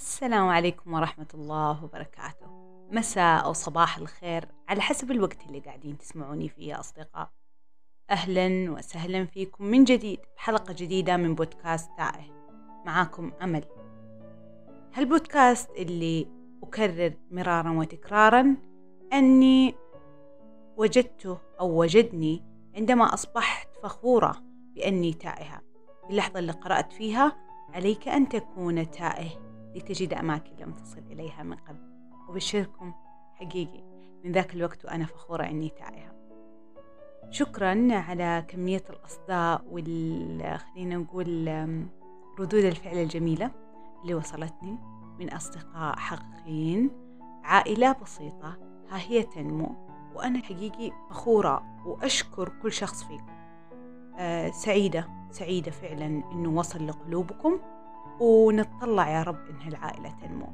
السلام عليكم ورحمة الله وبركاته. مساء أو صباح الخير على حسب الوقت اللي قاعدين تسمعوني فيه يا أصدقاء. أهلا وسهلا فيكم من جديد بحلقة جديدة من بودكاست تائه. معاكم أمل. هالبودكاست اللي أكرر مرارا وتكرارا أني وجدته أو وجدني عندما أصبحت فخورة بأني تائهة. اللحظة اللي قرأت فيها عليك أن تكون تائه. لتجد أماكن لم تصل إليها من قبل. وبشركم حقيقي. من ذاك الوقت وأنا فخورة أني تائهة شكرا على كمية الأصداء وال خلينا نقول ردود الفعل الجميلة اللي وصلتني من أصدقاء حقيقيين. عائلة بسيطة ها هي تنمو وأنا حقيقي فخورة وأشكر كل شخص فيكم. أه سعيدة سعيدة فعلا إنه وصل لقلوبكم. ونتطلع يا رب إن هالعائلة تنمو.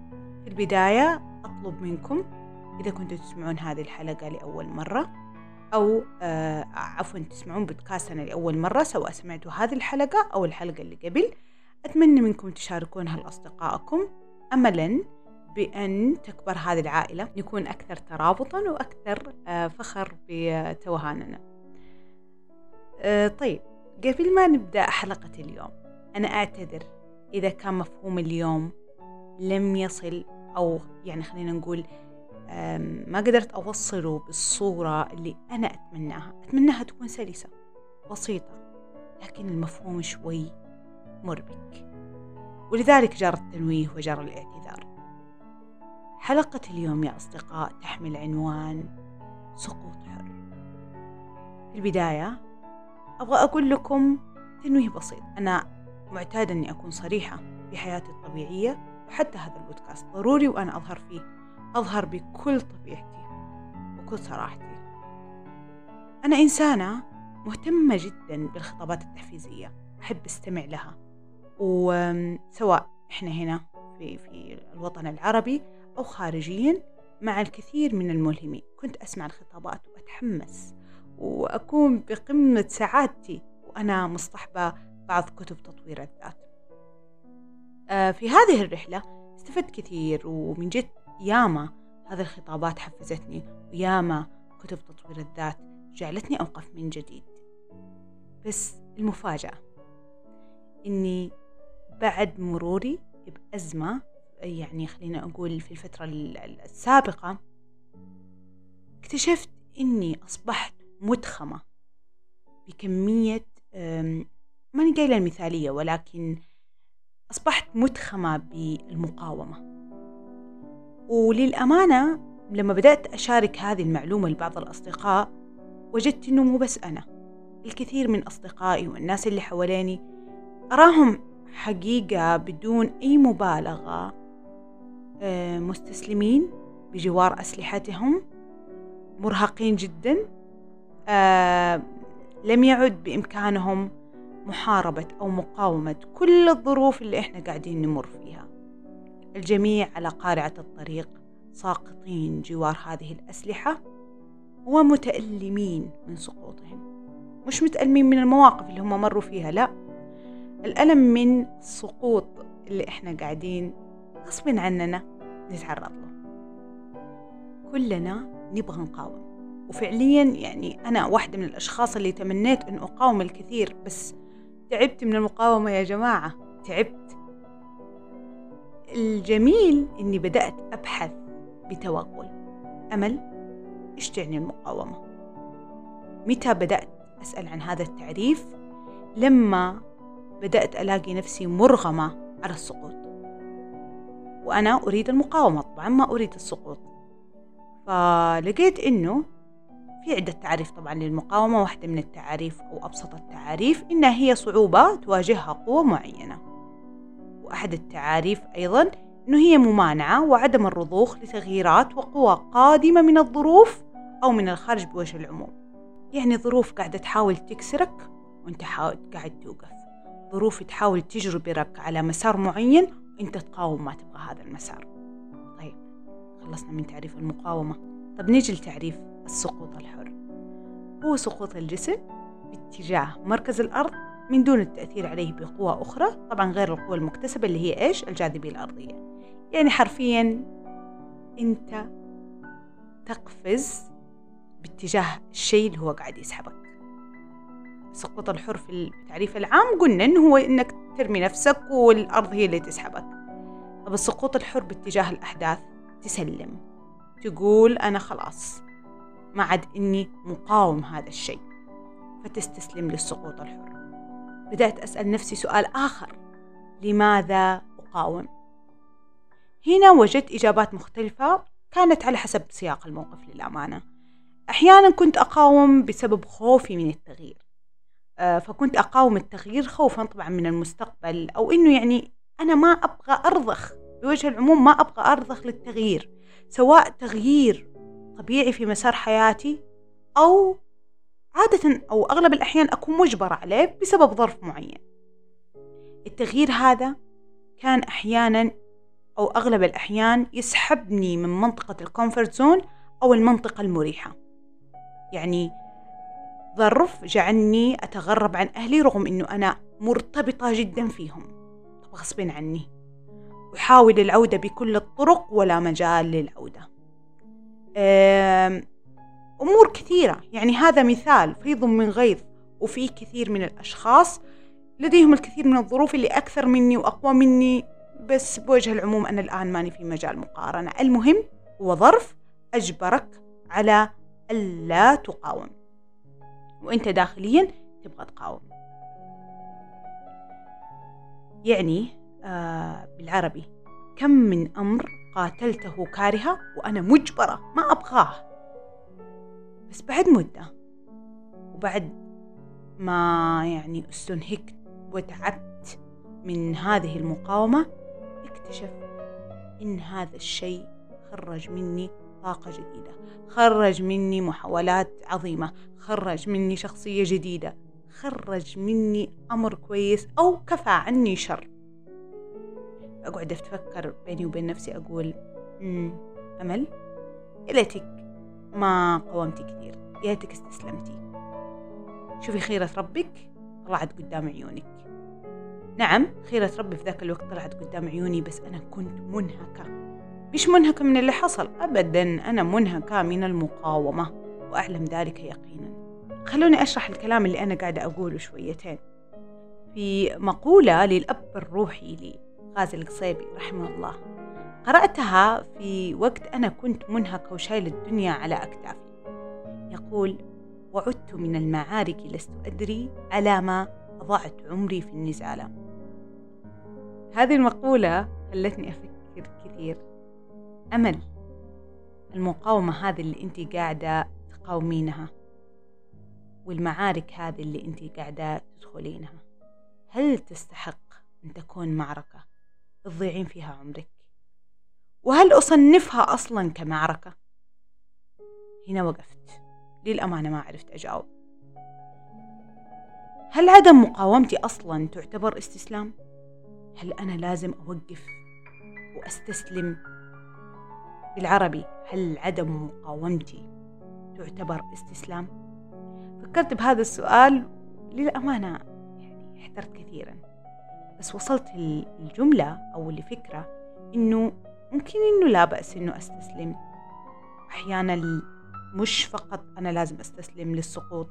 في البداية أطلب منكم إذا كنتوا تسمعون هذه الحلقة لأول مرة أو آه عفوا تسمعون بودكاستنا لأول مرة سواء سمعتوا هذه الحلقة أو الحلقة اللي قبل أتمنى منكم تشاركونها لأصدقائكم. أملا بأن تكبر هذه العائلة نكون أكثر ترابطا وأكثر آه فخر بتوهاننا. آه طيب قبل ما نبدأ حلقة اليوم أنا أعتذر إذا كان مفهوم اليوم لم يصل أو يعني خلينا نقول ما قدرت أوصله بالصورة اللي أنا أتمناها. أتمناها تكون سلسة بسيطة لكن المفهوم شوي مربك ولذلك جرى التنويه وجرى الاعتذار. حلقة اليوم يا أصدقاء تحمل عنوان سقوط حر. في البداية أبغى أقول لكم تنويه بسيط. أنا معتادة أني أكون صريحة في حياتي الطبيعية وحتى هذا البودكاست ضروري وأنا أظهر فيه. أظهر بكل طبيعتي وكل صراحتي. أنا إنسانة مهتمة جدا بالخطابات التحفيزية. أحب أستمع لها. وسواء إحنا هنا في, في الوطن العربي أو خارجيا مع الكثير من الملهمين. كنت أسمع الخطابات وأتحمس وأكون بقمة سعادتي وأنا مصطحبة بعض كتب تطوير الذات. آه، في هذه الرحلة استفدت كثير ومن جد ياما هذه الخطابات حفزتني وياما كتب تطوير الذات جعلتني أوقف من جديد. بس المفاجأة إني بعد مروري بأزمة يعني خلينا أقول في الفترة السابقة اكتشفت إني أصبحت متخمة بكمية ماني قايلة المثالية ولكن أصبحت متخمة بالمقاومة. وللأمانة لما بدأت أشارك هذه المعلومة لبعض الأصدقاء وجدت أنه مو بس أنا الكثير من أصدقائي والناس اللي حواليني أراهم حقيقة بدون أي مبالغة آه، مستسلمين بجوار أسلحتهم مرهقين جدا آه، لم يعد بإمكانهم محاربة أو مقاومة كل الظروف اللي إحنا قاعدين نمر فيها. الجميع على قارعة الطريق ساقطين جوار هذه الأسلحة ومتألمين من سقوطهم. مش متألمين من المواقف اللي هم مروا فيها لا. الألم من السقوط اللي إحنا قاعدين غصب عننا نتعرض له. كلنا نبغى نقاوم. وفعليا يعني أنا واحدة من الأشخاص اللي تمنيت أن أقاوم الكثير بس تعبت من المقاومة يا جماعة. تعبت. الجميل إني بدأت أبحث بتوغل. أمل إيش تعني المقاومة؟ متى بدأت أسأل عن هذا التعريف؟ لما بدأت ألاقي نفسي مرغمة على السقوط. وأنا أريد المقاومة. طبعا ما أريد السقوط. فلقيت إنه في عدة تعاريف طبعا للمقاومة واحدة من التعاريف أو أبسط التعاريف إنها هي صعوبة تواجهها قوة معينة. وأحد التعاريف أيضا إنه هي ممانعة وعدم الرضوخ لتغييرات وقوى قادمة من الظروف أو من الخارج بوجه العموم. يعني ظروف قاعدة تحاول تكسرك وأنت قاعد توقف. ظروف تحاول تجربرك على مسار معين وأنت تقاوم ما تبغى هذا المسار. طيب خلصنا من تعريف المقاومة. طب نيجي لتعريف السقوط الحر. هو سقوط الجسم باتجاه مركز الأرض من دون التأثير عليه بقوة أخرى طبعا غير القوة المكتسبة اللي هي إيش؟ الجاذبية الأرضية. يعني حرفيا أنت تقفز باتجاه الشيء اللي هو قاعد يسحبك. السقوط الحر في التعريف العام قلنا إنه هو إنك ترمي نفسك والأرض هي اللي تسحبك. طب السقوط الحر باتجاه الأحداث تسلم. تقول أنا خلاص. ما عاد إني مقاوم هذا الشيء. فتستسلم للسقوط الحر. بدأت أسأل نفسي سؤال آخر. لماذا أقاوم؟ هنا وجدت إجابات مختلفة كانت على حسب سياق الموقف للأمانة. أحيانا كنت أقاوم بسبب خوفي من التغيير. آه، فكنت أقاوم التغيير خوفا طبعا من المستقبل أو إنه يعني أنا ما أبغى أرضخ. بوجه العموم ما أبغى أرضخ للتغيير سواء تغيير طبيعي في مسار حياتي أو عادة أو أغلب الأحيان أكون مجبرة عليه بسبب ظرف معين. التغيير هذا كان أحيانا أو أغلب الأحيان يسحبني من منطقة ال comfort zone أو المنطقة المريحة. يعني ظرف جعلني أتغرب عن أهلي رغم أنه أنا مرتبطة جدا فيهم. غصب عني. أحاول العودة بكل الطرق ولا مجال للعودة. أمور كثيرة. يعني هذا مثال فيض من غيظ وفي كثير من الأشخاص. لديهم الكثير من الظروف اللي أكثر مني وأقوى مني بس بوجه العموم أنا الآن ماني في مجال مقارنة. المهم هو ظرف أجبرك على ألا تقاوم. وأنت داخليا تبغى تقاوم. يعني آه بالعربي كم من أمر قاتلته كارهة وأنا مجبرة ما أبغاه. بس بعد مدة وبعد ما يعني استنهكت وتعبت من هذه المقاومة اكتشفت إن هذا الشيء خرج مني طاقة جديدة خرج مني محاولات عظيمة خرج مني شخصية جديدة خرج مني أمر كويس أو كفى عني شر. أقعد أتفكر بيني وبين نفسي أقول مم أمل يا ليتك ما قاومتي كثير يا ليتك استسلمتي. شوفي خيرة ربك طلعت قدام عيونك. نعم خيرة ربي في ذاك الوقت طلعت قدام عيوني بس أنا كنت منهكة. مش منهكة من اللي حصل أبدا أنا منهكة من المقاومة وأعلم ذلك يقينا. خلوني أشرح الكلام اللي أنا قاعدة أقوله شويتين. في مقولة للأب الروحي لي غازي القصيبي رحمه الله. قرأتها في وقت أنا كنت منهكة وشايل الدنيا على أكتافي. يقول وعدت من المعارك لست أدري على ما أضعت عمري في النزالة. هذه المقولة خلتني أفكر كثير. أمل. المقاومة هذه اللي أنت قاعدة تقاومينها. والمعارك هذه اللي أنت قاعدة تدخلينها. هل تستحق أن تكون معركة؟ تضيعين فيها عمرك وهل أصنفها أصلا كمعركة هنا وقفت للأمانة ما عرفت أجاوب هل عدم مقاومتي أصلا تعتبر استسلام؟ هل أنا لازم أوقف وأستسلم؟ بالعربي هل عدم مقاومتي تعتبر استسلام؟ فكرت بهذا السؤال للأمانة يعني احترت كثيرا بس وصلت الجملة أو لفكرة إنه ممكن إنه لا بأس إنه أستسلم. أحيانا مش فقط أنا لازم أستسلم للسقوط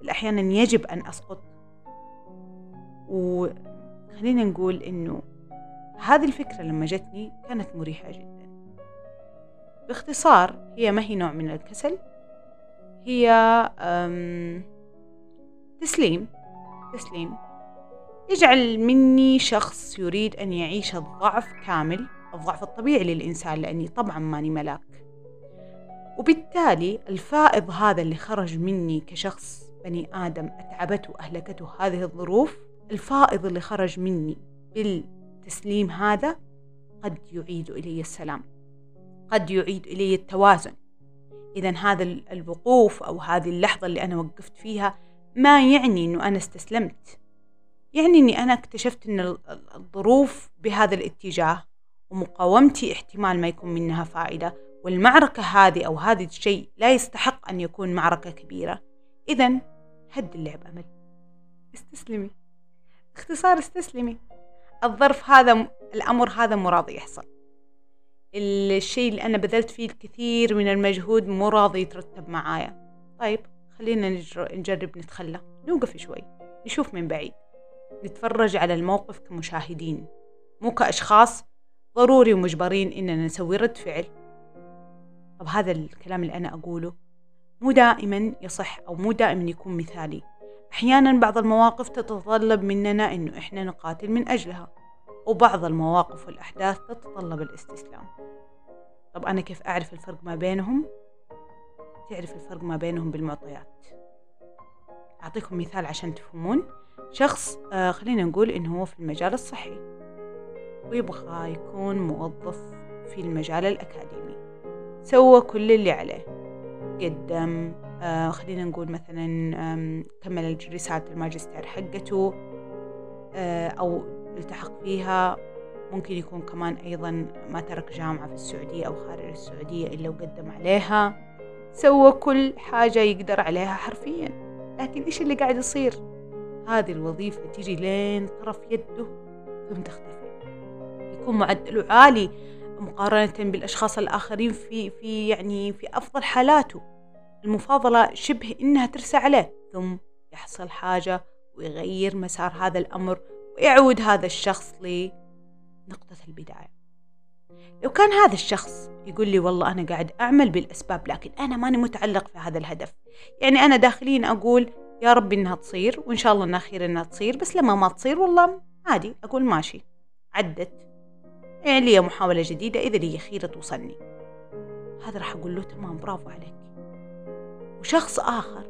بل أحيانا يجب أن أسقط. وخلينا نقول إنه هذه الفكرة لما جتني كانت مريحة جدا. باختصار هي ما هي نوع من الكسل؟ هي تسليم. تسليم. يجعل مني شخص يريد أن يعيش الضعف كامل الضعف الطبيعي للإنسان لأني طبعا ماني ملاك. وبالتالي الفائض هذا اللي خرج مني كشخص بني آدم أتعبته وأهلكته هذه الظروف الفائض اللي خرج مني بالتسليم هذا قد يعيد إلي السلام قد يعيد إلي التوازن. إذا هذا الوقوف أو هذه اللحظة اللي أنا وقفت فيها ما يعني أنه أنا استسلمت. يعني أني أنا اكتشفت أن الظروف بهذا الاتجاه ومقاومتي احتمال ما يكون منها فائدة والمعركة هذه أو هذا الشيء لا يستحق أن يكون معركة كبيرة. إذا هد اللعب أمل. استسلمي. اختصار استسلمي. الظرف هذا الأمر هذا مو راضي يحصل. الشيء اللي أنا بذلت فيه الكثير من المجهود مو راضي يترتب معايا. طيب خلينا نجرب نتخلى. نوقف شوي. نشوف من بعيد. نتفرج على الموقف كمشاهدين مو كأشخاص ضروري ومجبرين إننا نسوي رد فعل. طب هذا الكلام اللي أنا أقوله مو دائما يصح أو مو دائما يكون مثالي. أحيانا بعض المواقف تتطلب مننا إنه إحنا نقاتل من أجلها وبعض المواقف والأحداث تتطلب الاستسلام. طب أنا كيف أعرف الفرق ما بينهم؟ تعرف الفرق ما بينهم بالمعطيات. أعطيكم مثال عشان تفهمون. شخص آه خلينا نقول إنه هو في المجال الصحي ويبغى يكون موظف في المجال الأكاديمي. سوى كل اللي عليه قدم آه خلينا نقول مثلا كمل رسالة الماجستير حقته آه أو التحق فيها. ممكن يكون كمان أيضا ما ترك جامعة في السعودية أو خارج السعودية إلا وقدم عليها. سوى كل حاجة يقدر عليها حرفيا. لكن إيش اللي قاعد يصير؟ هذه الوظيفة تيجي لين طرف يده ثم تختفي. يكون معدله عالي مقارنة بالأشخاص الآخرين في في يعني في أفضل حالاته. المفاضلة شبه إنها ترسى عليه ثم يحصل حاجة ويغير مسار هذا الأمر ويعود هذا الشخص لنقطة البداية. لو كان هذا الشخص يقول لي والله أنا قاعد أعمل بالأسباب لكن أنا ماني متعلق في هذا الهدف يعني أنا داخليا أقول يا رب إنها تصير وإن شاء الله إنها خير إنها تصير بس لما ما تصير والله عادي أقول ماشي. عدت. يعني لي محاولة جديدة إذا لي خيرة توصلني. هذا راح أقول له تمام برافو عليك. وشخص آخر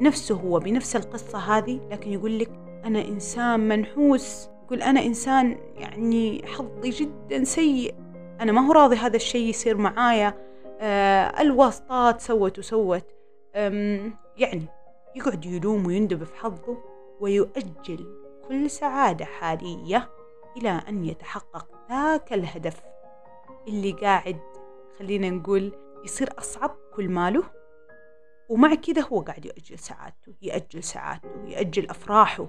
نفسه هو بنفس القصة هذه لكن يقول لك أنا إنسان منحوس يقول أنا إنسان يعني حظي جدا سيء. أنا ما هو راضي هذا الشيء يصير معايا. آه الواسطات سوت وسوت. يعني يقعد يلوم ويندب في حظه ويؤجل كل سعادة حالية إلى أن يتحقق ذاك الهدف اللي قاعد خلينا نقول يصير أصعب كل ماله. ومع كذا هو قاعد يؤجل سعادته يأجل سعادته يأجل أفراحه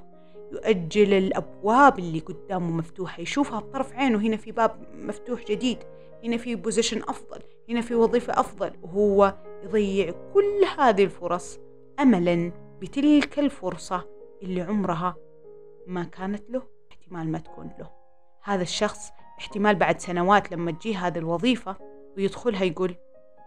يؤجل الأبواب اللي قدامه مفتوحة يشوفها بطرف عينه. هنا في باب مفتوح جديد هنا في بوزيشن أفضل هنا في وظيفة أفضل. وهو يضيع كل هذه الفرص أملا بتلك الفرصة اللي عمرها ما كانت له احتمال ما تكون له. هذا الشخص احتمال بعد سنوات لما تجي هذه الوظيفة ويدخلها يقول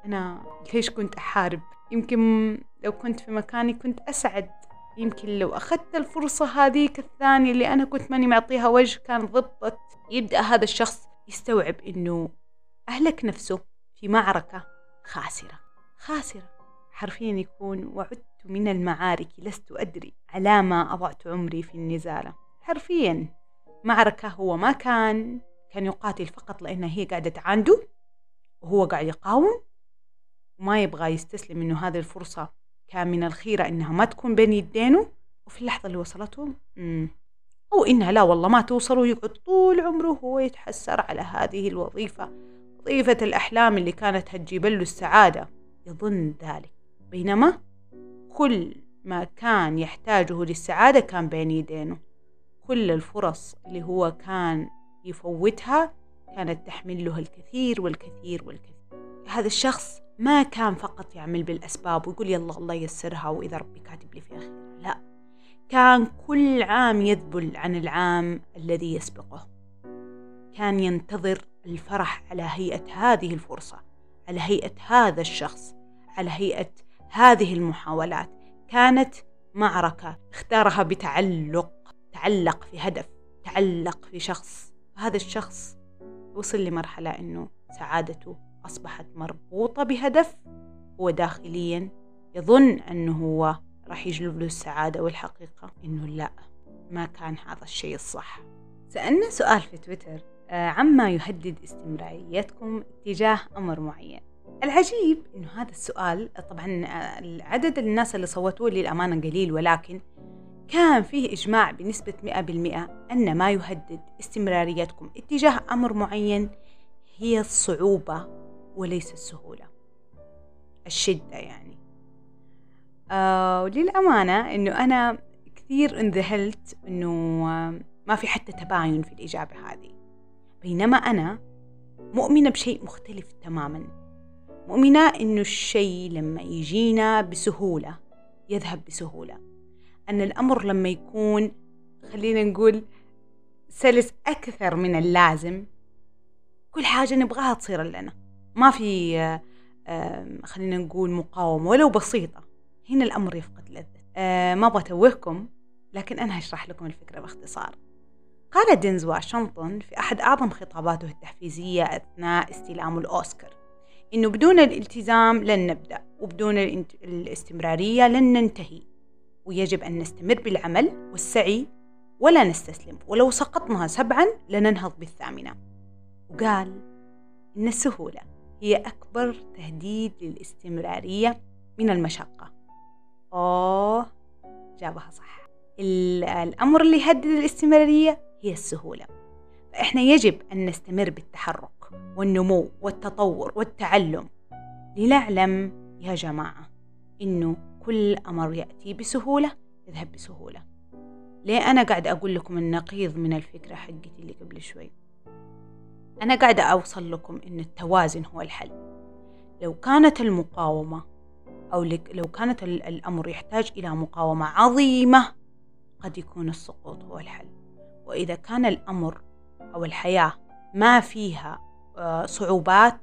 أنا ليش كنت أحارب؟ يمكن لو كنت في مكاني كنت أسعد. يمكن لو أخذت الفرصة هذيك الثانية اللي أنا كنت ماني معطيها وجه كان ضبطت يبدأ هذا الشخص يستوعب إنه أهلك نفسه في معركة خاسرة. خاسرة. حرفيا يكون وعدت من المعارك لست أدري على ما أضعت عمري في النزالة حرفيا معركة هو ما كان كان يقاتل فقط لأنها هي قاعدة تعانده وهو قاعد يقاوم وما يبغى يستسلم إنه هذه الفرصة كان من الخيرة إنها ما تكون بين يدينه. وفي اللحظة اللي وصلته. أو إنها لا والله ما توصل ويقعد طول عمره هو يتحسر على هذه الوظيفة. وظيفة الأحلام اللي كانت هتجيب له السعادة يظن ذلك. بينما كل ما كان يحتاجه للسعادة كان بين يدينه. كل الفرص اللي هو كان يفوتها كانت تحمل له الكثير والكثير والكثير. هذا الشخص ما كان فقط يعمل بالأسباب ويقول يلا الله يسرها وإذا ربي كاتب لي فيها خير لا. كان كل عام يذبل عن العام الذي يسبقه. كان ينتظر الفرح على هيئة هذه الفرصة على هيئة هذا الشخص على هيئة هذه المحاولات كانت معركة اختارها بتعلق تعلق في هدف تعلق في شخص. هذا الشخص وصل لمرحلة أنه سعادته أصبحت مربوطة بهدف. هو داخليا يظن أنه هو راح يجلب له السعادة والحقيقة أنه لا ما كان هذا الشيء الصح. سألنا سؤال في تويتر آه، عما يهدد استمراريتكم تجاه أمر معين. العجيب أنه هذا السؤال طبعا آه، عدد الناس اللي صوتوا لي الأمانة قليل ولكن كان فيه إجماع بنسبة 100% أن ما يهدد استمراريتكم اتجاه أمر معين هي الصعوبة وليس السهولة. الشدة يعني. آه أنه أنا كثير انذهلت أنه ما في حتى تباين في الإجابة هذه. بينما أنا مؤمنة بشيء مختلف تماما. مؤمنة إنه الشيء لما يجينا بسهولة يذهب بسهولة. أن الأمر لما يكون خلينا نقول سلس أكثر من اللازم كل حاجة نبغاها تصير لنا. ما في خلينا نقول مقاومة ولو بسيطة. هنا الأمر يفقد لذة. أه ما أبغى لكن أنا هشرح لكم الفكرة باختصار. قال دينز واشنطن في أحد أعظم خطاباته التحفيزية أثناء استلام الأوسكار. إنه بدون الالتزام لن نبدأ وبدون الاستمرارية لن ننتهي. ويجب أن نستمر بالعمل والسعي ولا نستسلم. ولو سقطنا سبعا لننهض بالثامنة. وقال إن السهولة هي أكبر تهديد للاستمرارية من المشقة. أوه جابها صح. الأمر اللي يهدد الاستمرارية هي السهولة. فإحنا يجب أن نستمر بالتحرك. والنمو والتطور والتعلم لنعلم يا جماعة إنه كل أمر يأتي بسهولة يذهب بسهولة. ليه أنا قاعدة أقول لكم النقيض من الفكرة حقتي اللي قبل شوي؟ أنا قاعدة أوصل لكم إن التوازن هو الحل. لو كانت المقاومة أو لو كانت الأمر يحتاج إلى مقاومة عظيمة قد يكون السقوط هو الحل. وإذا كان الأمر أو الحياة ما فيها صعوبات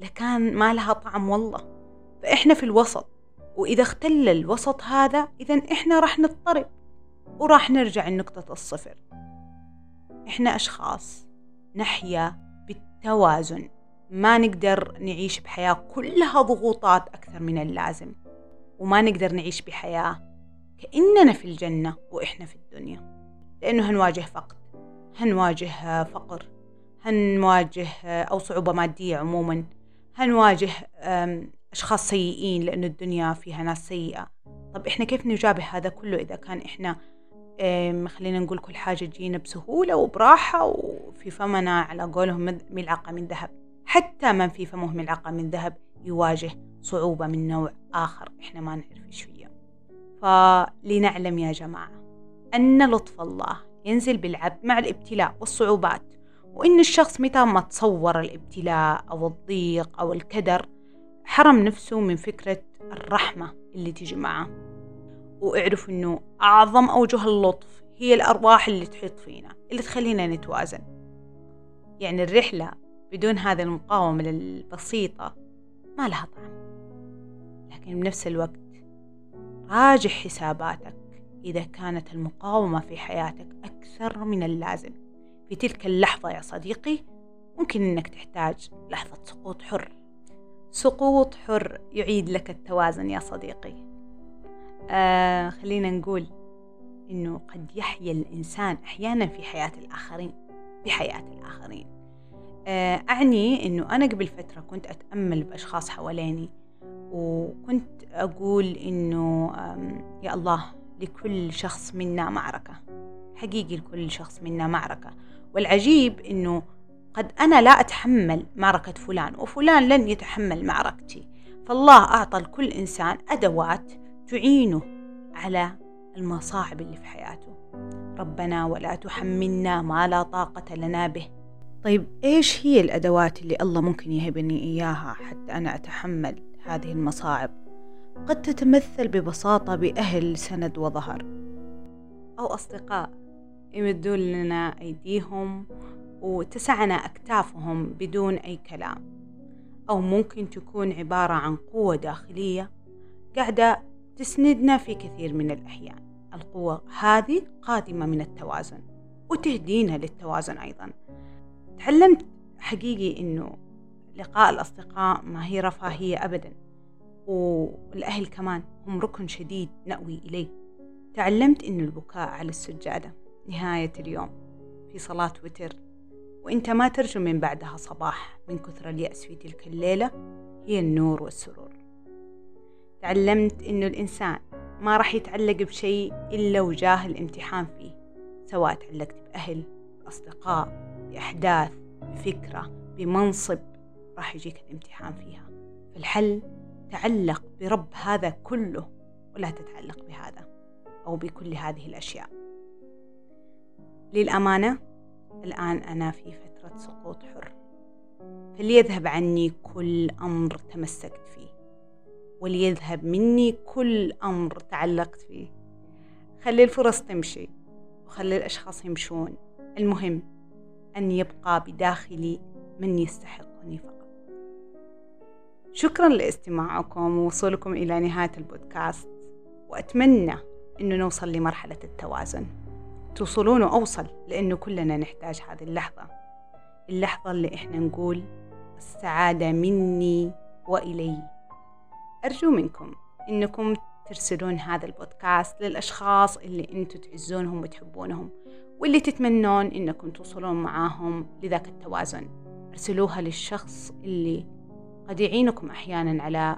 لكان ما لها طعم والله. فإحنا في الوسط وإذا اختل الوسط هذا إذا إحنا راح نضطرب وراح نرجع لنقطة الصفر. إحنا أشخاص نحيا بالتوازن. ما نقدر نعيش بحياة كلها ضغوطات أكثر من اللازم. وما نقدر نعيش بحياة كأننا في الجنة وإحنا في الدنيا. لأنه هنواجه فقد هنواجه فقر. هنواجه أو صعوبة مادية عموما. هنواجه أشخاص سيئين لأن الدنيا فيها ناس سيئة. طب إحنا كيف نجابه هذا كله إذا كان إحنا خلينا نقول كل حاجة تجينا بسهولة وبراحة وفي فمنا على قولهم ملعقة من ذهب. حتى من في فمه ملعقة من ذهب يواجه صعوبة من نوع آخر إحنا ما نعرف إيش فيها فلنعلم يا جماعة أن لطف الله ينزل بالعبد مع الابتلاء والصعوبات. وإن الشخص متى ما تصور الإبتلاء أو الضيق أو الكدر حرم نفسه من فكرة الرحمة اللي تجي معه. واعرف إنه أعظم أوجه اللطف هي الأرواح اللي تحيط فينا اللي تخلينا نتوازن. يعني الرحلة بدون هذه المقاومة البسيطة ما لها طعم. لكن بنفس الوقت راجع حساباتك إذا كانت المقاومة في حياتك أكثر من اللازم. في تلك اللحظة يا صديقي ممكن أنك تحتاج لحظة سقوط حر. سقوط حر يعيد لك التوازن يا صديقي. آه خلينا نقول إنه قد يحيا الإنسان أحيانا في حياة الآخرين بحياة الآخرين. آه أعني إنه أنا قبل فترة كنت أتأمل بأشخاص حواليني وكنت أقول إنه يا الله لكل شخص منا معركة. حقيقي لكل شخص منا معركة. والعجيب إنه قد أنا لا أتحمل معركة فلان وفلان لن يتحمل معركتي. فالله أعطى لكل إنسان أدوات تعينه على المصاعب اللي في حياته. ربنا ولا تحملنا ما لا طاقة لنا به. طيب إيش هي الأدوات اللي الله ممكن يهبني إياها حتى أنا أتحمل هذه المصاعب؟ قد تتمثل ببساطة بأهل سند وظهر. أو أصدقاء. يمدون لنا أيديهم وتسعنا أكتافهم بدون أي كلام. أو ممكن تكون عبارة عن قوة داخلية قاعدة تسندنا في كثير من الأحيان. القوة هذه قادمة من التوازن وتهدينا للتوازن أيضا. تعلمت حقيقي أنه لقاء الأصدقاء ما هي رفاهية أبدا والأهل كمان هم ركن شديد نأوي إليه. تعلمت أن البكاء على السجادة نهاية اليوم في صلاة وتر وإنت ما ترجو من بعدها صباح من كثر اليأس في تلك الليلة هي النور والسرور. تعلمت أنه الإنسان ما راح يتعلق بشيء إلا وجاه الامتحان فيه سواء تعلقت بأهل بأصدقاء بأحداث بفكرة بمنصب راح يجيك الامتحان فيها. فالحل تعلق برب هذا كله ولا تتعلق بهذا أو بكل هذه الأشياء. للأمانة الآن أنا في فترة سقوط حر فليذهب عني كل أمر تمسكت فيه وليذهب مني كل أمر تعلقت فيه. خلي الفرص تمشي وخلي الأشخاص يمشون. المهم أن يبقى بداخلي من يستحقني فقط. شكرا لاستماعكم ووصولكم إلى نهاية البودكاست وأتمنى أنه نوصل لمرحلة التوازن. توصلون وأوصل لأنه كلنا نحتاج هذه اللحظة. اللحظة اللي إحنا نقول السعادة مني وإلي. أرجو منكم إنكم ترسلون هذا البودكاست للأشخاص اللي أنتم تعزونهم وتحبونهم واللي تتمنون إنكم توصلون معاهم لذاك التوازن. أرسلوها للشخص اللي قد يعينكم أحيانا على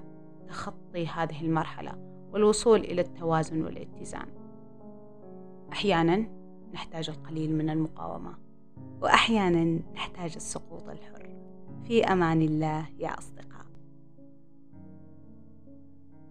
تخطي هذه المرحلة والوصول إلى التوازن والاتزان. أحيانا نحتاج القليل من المقاومة وأحيانا نحتاج السقوط الحر. في أمان الله يا أصدقائي.